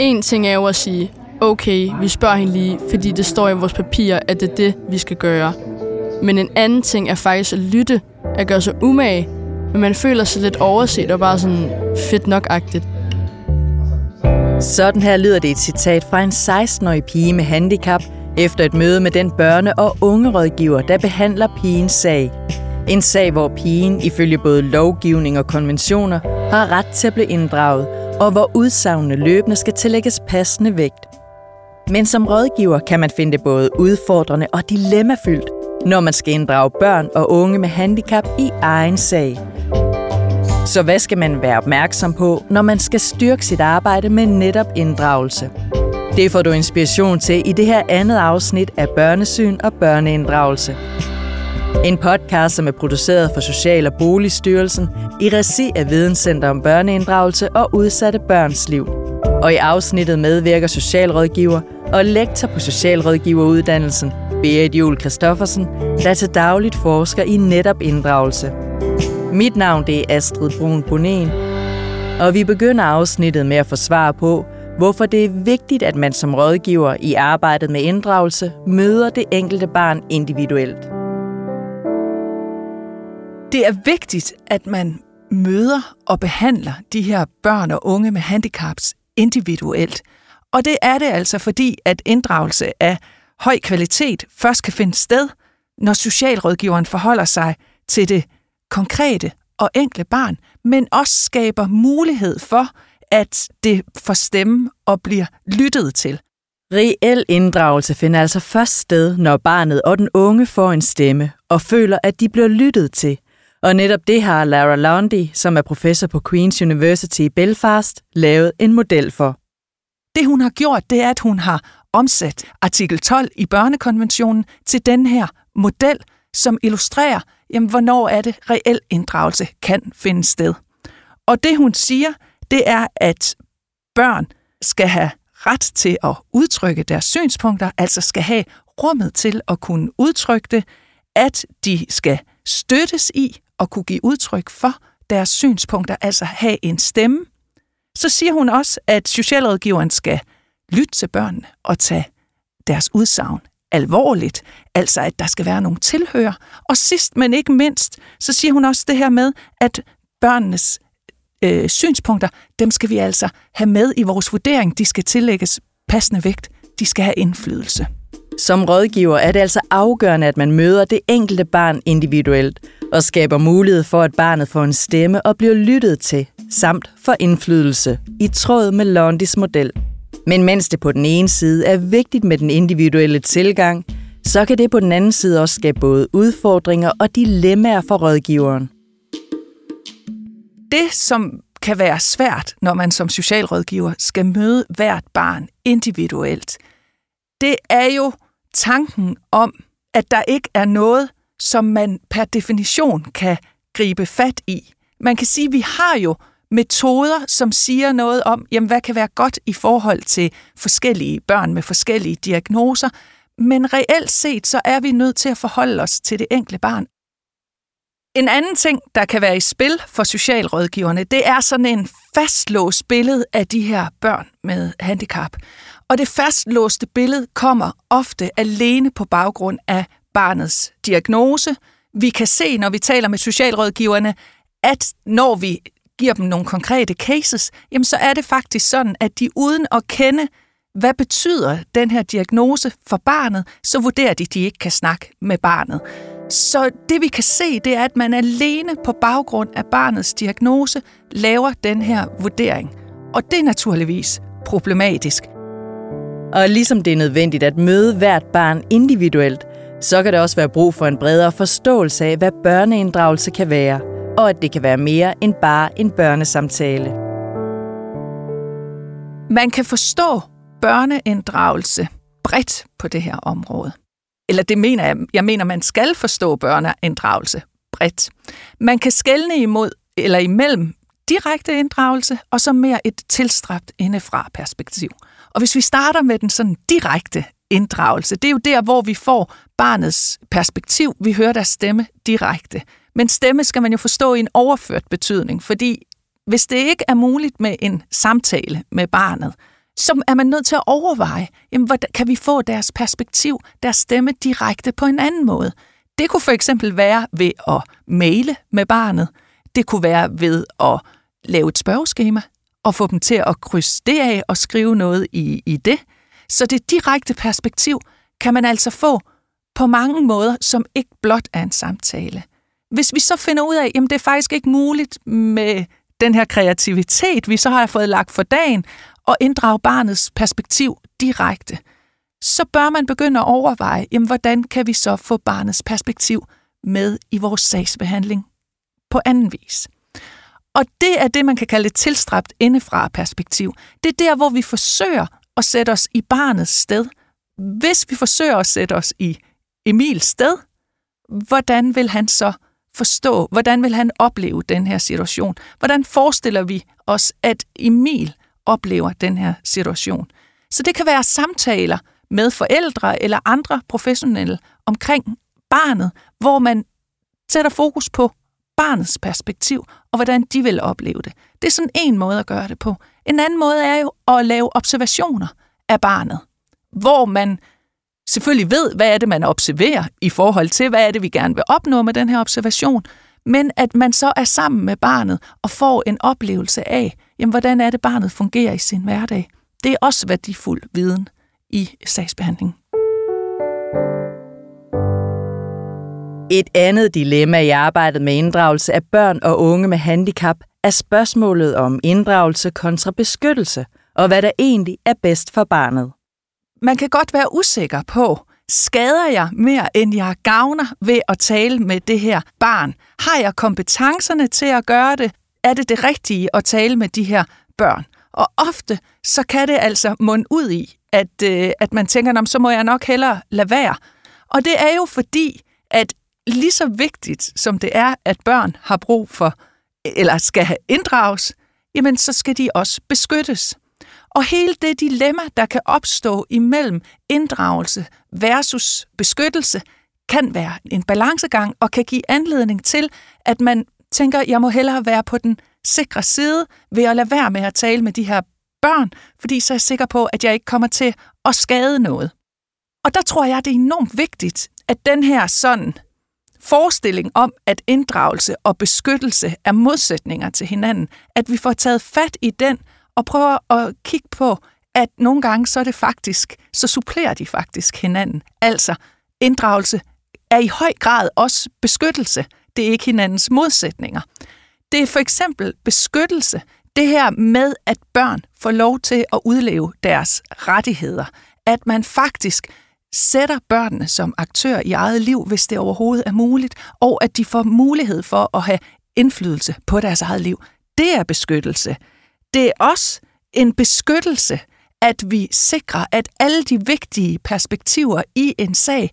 En ting er jo at sige, okay, vi spørger hende lige, fordi det står i vores papirer, at det er det, vi skal gøre. Men en anden ting er faktisk at lytte, at gøre sig umage, men man føler sig lidt overset og bare sådan fedt nok-agtigt. Sådan her lyder det et citat fra en 16-årig pige med handicap, efter et møde med den børne- og ungerådgiver, der behandler pigens sag. En sag, hvor pigen ifølge både lovgivning og konventioner har ret til at blive inddraget, og hvor udsagnene løbende skal tillægges passende vægt. Men som rådgiver kan man finde det både udfordrende og dilemmafyldt, når man skal inddrage børn og unge med handicap i egen sag. Så hvad skal man være opmærksom på, når man skal styrke sit arbejde med netop inddragelse? Det får du inspiration til i det her andet afsnit af Børnesyn og Børneinddragelse. En podcast, som er produceret for Social- og Boligstyrelsen i regi af Videnscenter om børneinddragelse og udsatte børns liv. Og i afsnittet medvirker socialrådgiver og lektor på Socialrådgiveruddannelsen, Berit Juhl Christoffersen, der til dagligt forsker i netop inddragelse. Mit navn det er Astrid Brun Bonen, og vi begynder afsnittet med at få svar på, hvorfor det er vigtigt, at man som rådgiver i arbejdet med inddragelse møder det enkelte barn individuelt. Det er vigtigt, at man møder og behandler de her børn og unge med handicaps individuelt. Og det er det altså, fordi at inddragelse af høj kvalitet først kan finde sted, når socialrådgiveren forholder sig til det konkrete og enkle barn, men også skaber mulighed for, at det får stemme og bliver lyttet til. Reel inddragelse finder altså først sted, når barnet og den unge får en stemme og føler, at de bliver lyttet til. Og netop det har Lara Lundy, som er professor på Queen's University i Belfast, lavet en model for. Det hun har gjort, det er, at hun har omsat artikel 12 i børnekonventionen til den her model, som illustrerer, jamen, hvornår er det reel inddragelse kan finde sted. Og det hun siger, det er, at børn skal have ret til at udtrykke deres synspunkter, altså skal have rummet til at kunne udtrykke det, at de skal støttes i at kunne give udtryk for deres synspunkter, altså have en stemme. Så siger hun også, at socialrådgiveren skal lytte til børnene og tage deres udsagn alvorligt, altså at der skal være nogle tilhører. Og sidst, men ikke mindst, så siger hun også det her med, at børnenes øh, synspunkter, dem skal vi altså have med i vores vurdering. De skal tillægges passende vægt. De skal have indflydelse. Som rådgiver er det altså afgørende, at man møder det enkelte barn individuelt og skaber mulighed for, at barnet får en stemme og bliver lyttet til, samt for indflydelse, i tråd med Londis model. Men mens det på den ene side er vigtigt med den individuelle tilgang, så kan det på den anden side også skabe både udfordringer og dilemmaer for rådgiveren. Det, som kan være svært, når man som socialrådgiver skal møde hvert barn individuelt, det er jo tanken om, at der ikke er noget, som man per definition kan gribe fat i. Man kan sige, at vi har jo metoder, som siger noget om, jamen, hvad kan være godt i forhold til forskellige børn med forskellige diagnoser, men reelt set, så er vi nødt til at forholde os til det enkelte barn. En anden ting, der kan være i spil for socialrådgiverne, det er sådan en fastlåst billede af de her børn med handicap. Og det fastlåste billede kommer ofte alene på baggrund af barnets diagnose. Vi kan se, når vi taler med socialrådgiverne, at når vi giver dem nogle konkrete cases, jamen så er det faktisk sådan, at de uden at kende, hvad betyder den her diagnose for barnet, så vurderer de, at de ikke kan snakke med barnet. Så det vi kan se, det er, at man alene på baggrund af barnets diagnose laver den her vurdering. Og det er naturligvis problematisk. Og ligesom det er nødvendigt at møde hvert barn individuelt, så kan der også være brug for en bredere forståelse af, hvad børneinddragelse kan være, og at det kan være mere end bare en børnesamtale. Man kan forstå børneinddragelse bredt på det her område. Eller det mener jeg, jeg mener, man skal forstå børneinddragelse bredt. Man kan skelne imod eller imellem direkte inddragelse og så mere et tilstræbt indefra perspektiv. Og hvis vi starter med den sådan direkte inddragelse, det er jo der, hvor vi får barnets perspektiv. Vi hører deres stemme direkte. Men stemme skal man jo forstå i en overført betydning, fordi hvis det ikke er muligt med en samtale med barnet, så er man nødt til at overveje, jamen, hvordan kan vi få deres perspektiv, deres stemme direkte på en anden måde. Det kunne for eksempel være ved at maile med barnet. Det kunne være ved at lave et spørgeskema og få dem til at krydse det af og skrive noget i, i det. Så det direkte perspektiv kan man altså få på mange måder, som ikke blot er en samtale. Hvis vi så finder ud af, at det er faktisk ikke muligt med den her kreativitet, vi så har fået lagt for dagen, og inddrage barnets perspektiv direkte, så bør man begynde at overveje, jamen, hvordan kan vi så få barnets perspektiv med i vores sagsbehandling på anden vis. Og det er det, man kan kalde et tilstræbt indefra perspektiv. Det er der, hvor vi forsøger at sætte os i barnets sted. Hvis vi forsøger at sætte os i Emils sted, hvordan vil han så forstå, hvordan vil han opleve den her situation? Hvordan forestiller vi os, at Emil oplever den her situation? Så det kan være samtaler med forældre eller andre professionelle omkring barnet, hvor man sætter fokus på barnets perspektiv og hvordan de vil opleve det. Det er sådan en måde at gøre det på. En anden måde er jo at lave observationer af barnet, hvor man selvfølgelig ved, hvad er det, man observerer i forhold til, hvad er det, vi gerne vil opnå med den her observation, men at man så er sammen med barnet og får en oplevelse af, jamen, hvordan er det, barnet fungerer i sin hverdag. Det er også værdifuld viden i sagsbehandling. Et andet dilemma i arbejdet med inddragelse af børn og unge med handicap er spørgsmålet om inddragelse kontra beskyttelse, og hvad der egentlig er bedst for barnet. Man kan godt være usikker på, skader jeg mere, end jeg gavner ved at tale med det her barn? Har jeg kompetencerne til at gøre det? Er det det rigtige at tale med de her børn? Og ofte så kan det altså munde ud i, at, øh, at man tænker, så må jeg nok hellere lade være. Og det er jo fordi, at lige så vigtigt som det er, at børn har brug for, eller skal have inddrages, jamen så skal de også beskyttes. Og hele det dilemma, der kan opstå imellem inddragelse versus beskyttelse, kan være en balancegang og kan give anledning til, at man tænker, jeg må hellere være på den sikre side ved at lade være med at tale med de her børn, fordi så er jeg sikker på, at jeg ikke kommer til at skade noget. Og der tror jeg, det er enormt vigtigt, at den her sådan forestilling om, at inddragelse og beskyttelse er modsætninger til hinanden, at vi får taget fat i den og prøver at kigge på, at nogle gange så er det faktisk, så supplerer de faktisk hinanden. Altså, inddragelse er i høj grad også beskyttelse. Det er ikke hinandens modsætninger. Det er for eksempel beskyttelse, det her med, at børn får lov til at udleve deres rettigheder. At man faktisk sætter børnene som aktør i eget liv, hvis det overhovedet er muligt, og at de får mulighed for at have indflydelse på deres eget liv. Det er beskyttelse. Det er også en beskyttelse, at vi sikrer, at alle de vigtige perspektiver i en sag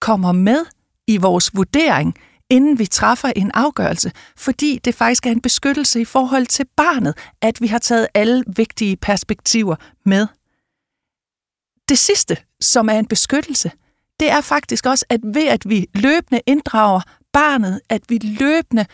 kommer med i vores vurdering, inden vi træffer en afgørelse, fordi det faktisk er en beskyttelse i forhold til barnet, at vi har taget alle vigtige perspektiver med. Det sidste, som er en beskyttelse, det er faktisk også, at ved at vi løbende inddrager barnet, at vi løbende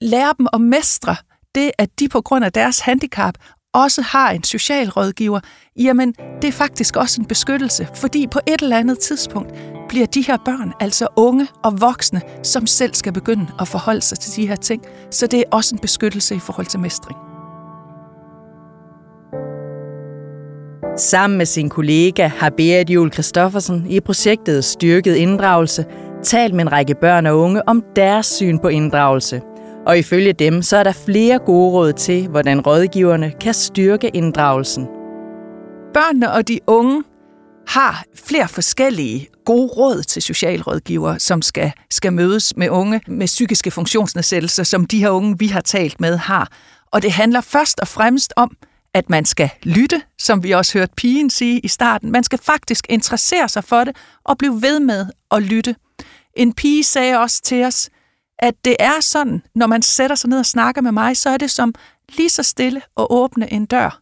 lærer dem at mestre det, at de på grund af deres handicap også har en socialrådgiver, jamen det er faktisk også en beskyttelse, fordi på et eller andet tidspunkt bliver de her børn altså unge og voksne, som selv skal begynde at forholde sig til de her ting. Så det er også en beskyttelse i forhold til mestring. Sammen med sin kollega har Berit Jul Christoffersen i projektet Styrket Inddragelse talt med en række børn og unge om deres syn på inddragelse. Og ifølge dem, så er der flere gode råd til, hvordan rådgiverne kan styrke inddragelsen. Børnene og de unge har flere forskellige gode råd til socialrådgivere, som skal, skal mødes med unge med psykiske funktionsnedsættelser, som de her unge, vi har talt med, har. Og det handler først og fremmest om, at man skal lytte, som vi også hørte pigen sige i starten. Man skal faktisk interessere sig for det og blive ved med at lytte. En pige sagde også til os, at det er sådan, når man sætter sig ned og snakker med mig, så er det som lige så stille at åbne en dør.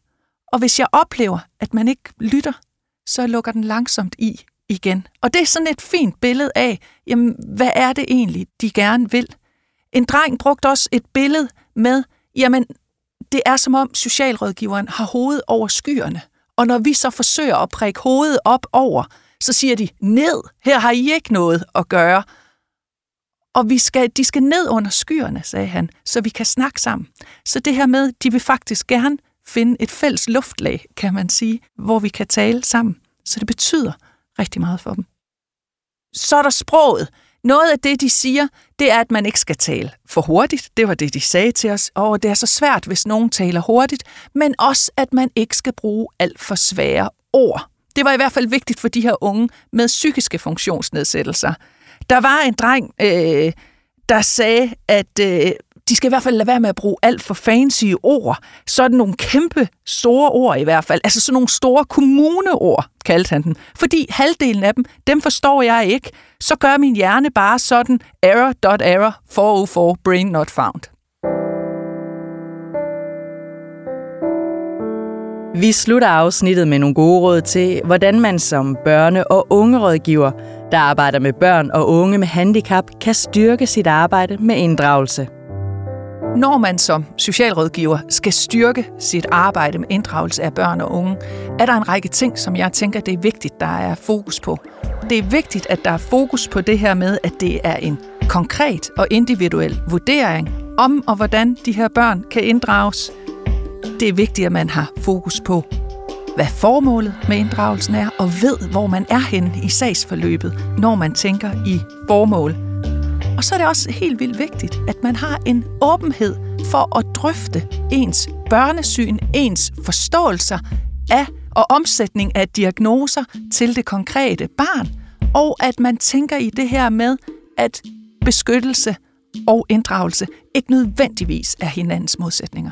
Og hvis jeg oplever, at man ikke lytter, så lukker den langsomt i igen. Og det er sådan et fint billede af, jamen, hvad er det egentlig, de gerne vil. En dreng brugte også et billede med, jamen, det er som om socialrådgiveren har hovedet over skyerne. Og når vi så forsøger at prikke hovedet op over, så siger de, ned, her har I ikke noget at gøre. Og vi skal, de skal ned under skyerne, sagde han, så vi kan snakke sammen. Så det her med, de vil faktisk gerne finde et fælles luftlag, kan man sige, hvor vi kan tale sammen. Så det betyder rigtig meget for dem. Så er der sproget. Noget af det, de siger, det er, at man ikke skal tale for hurtigt. Det var det, de sagde til os. Og det er så svært, hvis nogen taler hurtigt. Men også, at man ikke skal bruge alt for svære ord. Det var i hvert fald vigtigt for de her unge med psykiske funktionsnedsættelser. Der var en dreng, øh, der sagde, at øh, de skal i hvert fald lade være med at bruge alt for fancy ord. Sådan nogle kæmpe store ord i hvert fald. Altså sådan nogle store kommuneord, kaldte han dem. Fordi halvdelen af dem, dem forstår jeg ikke. Så gør min hjerne bare sådan error.error 404 brain not found. Vi slutter afsnittet med nogle gode råd til, hvordan man som børne- og ungerådgiver, der arbejder med børn og unge med handicap, kan styrke sit arbejde med inddragelse. Når man som socialrådgiver skal styrke sit arbejde med inddragelse af børn og unge, er der en række ting, som jeg tænker, det er vigtigt, der er fokus på. Det er vigtigt, at der er fokus på det her med, at det er en konkret og individuel vurdering om og hvordan de her børn kan inddrages. Det er vigtigt, at man har fokus på, hvad formålet med inddragelsen er, og ved, hvor man er henne i sagsforløbet, når man tænker i formål og så er det også helt vildt vigtigt, at man har en åbenhed for at drøfte ens børnesyn, ens forståelser af og omsætning af diagnoser til det konkrete barn, og at man tænker i det her med, at beskyttelse og inddragelse ikke nødvendigvis er hinandens modsætninger.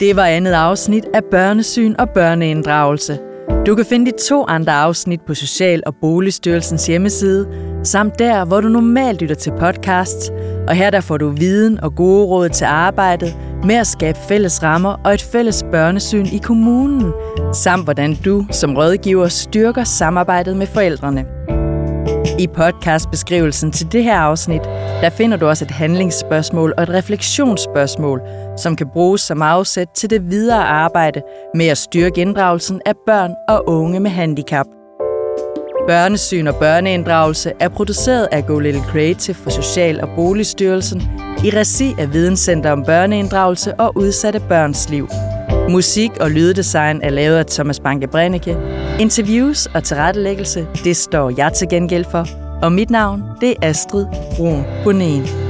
Det var andet afsnit af Børnesyn og Børneinddragelse – du kan finde de to andre afsnit på Social- og Boligstyrelsens hjemmeside, samt der, hvor du normalt lytter til podcasts, og her der får du viden og gode råd til arbejdet med at skabe fælles rammer og et fælles børnesyn i kommunen, samt hvordan du som rådgiver styrker samarbejdet med forældrene. I podcastbeskrivelsen til det her afsnit, der finder du også et handlingsspørgsmål og et refleksionsspørgsmål, som kan bruges som afsæt til det videre arbejde med at styrke inddragelsen af børn og unge med handicap. Børnesyn og børneinddragelse er produceret af Go Little Creative for Social- og Boligstyrelsen i regi af Videnscenter om børneinddragelse og udsatte børns liv. Musik og lyddesign er lavet af Thomas Banke Brennecke. Interviews og tilrettelæggelse, det står jeg til gengæld for. Og mit navn, det er Astrid Brun Bonen.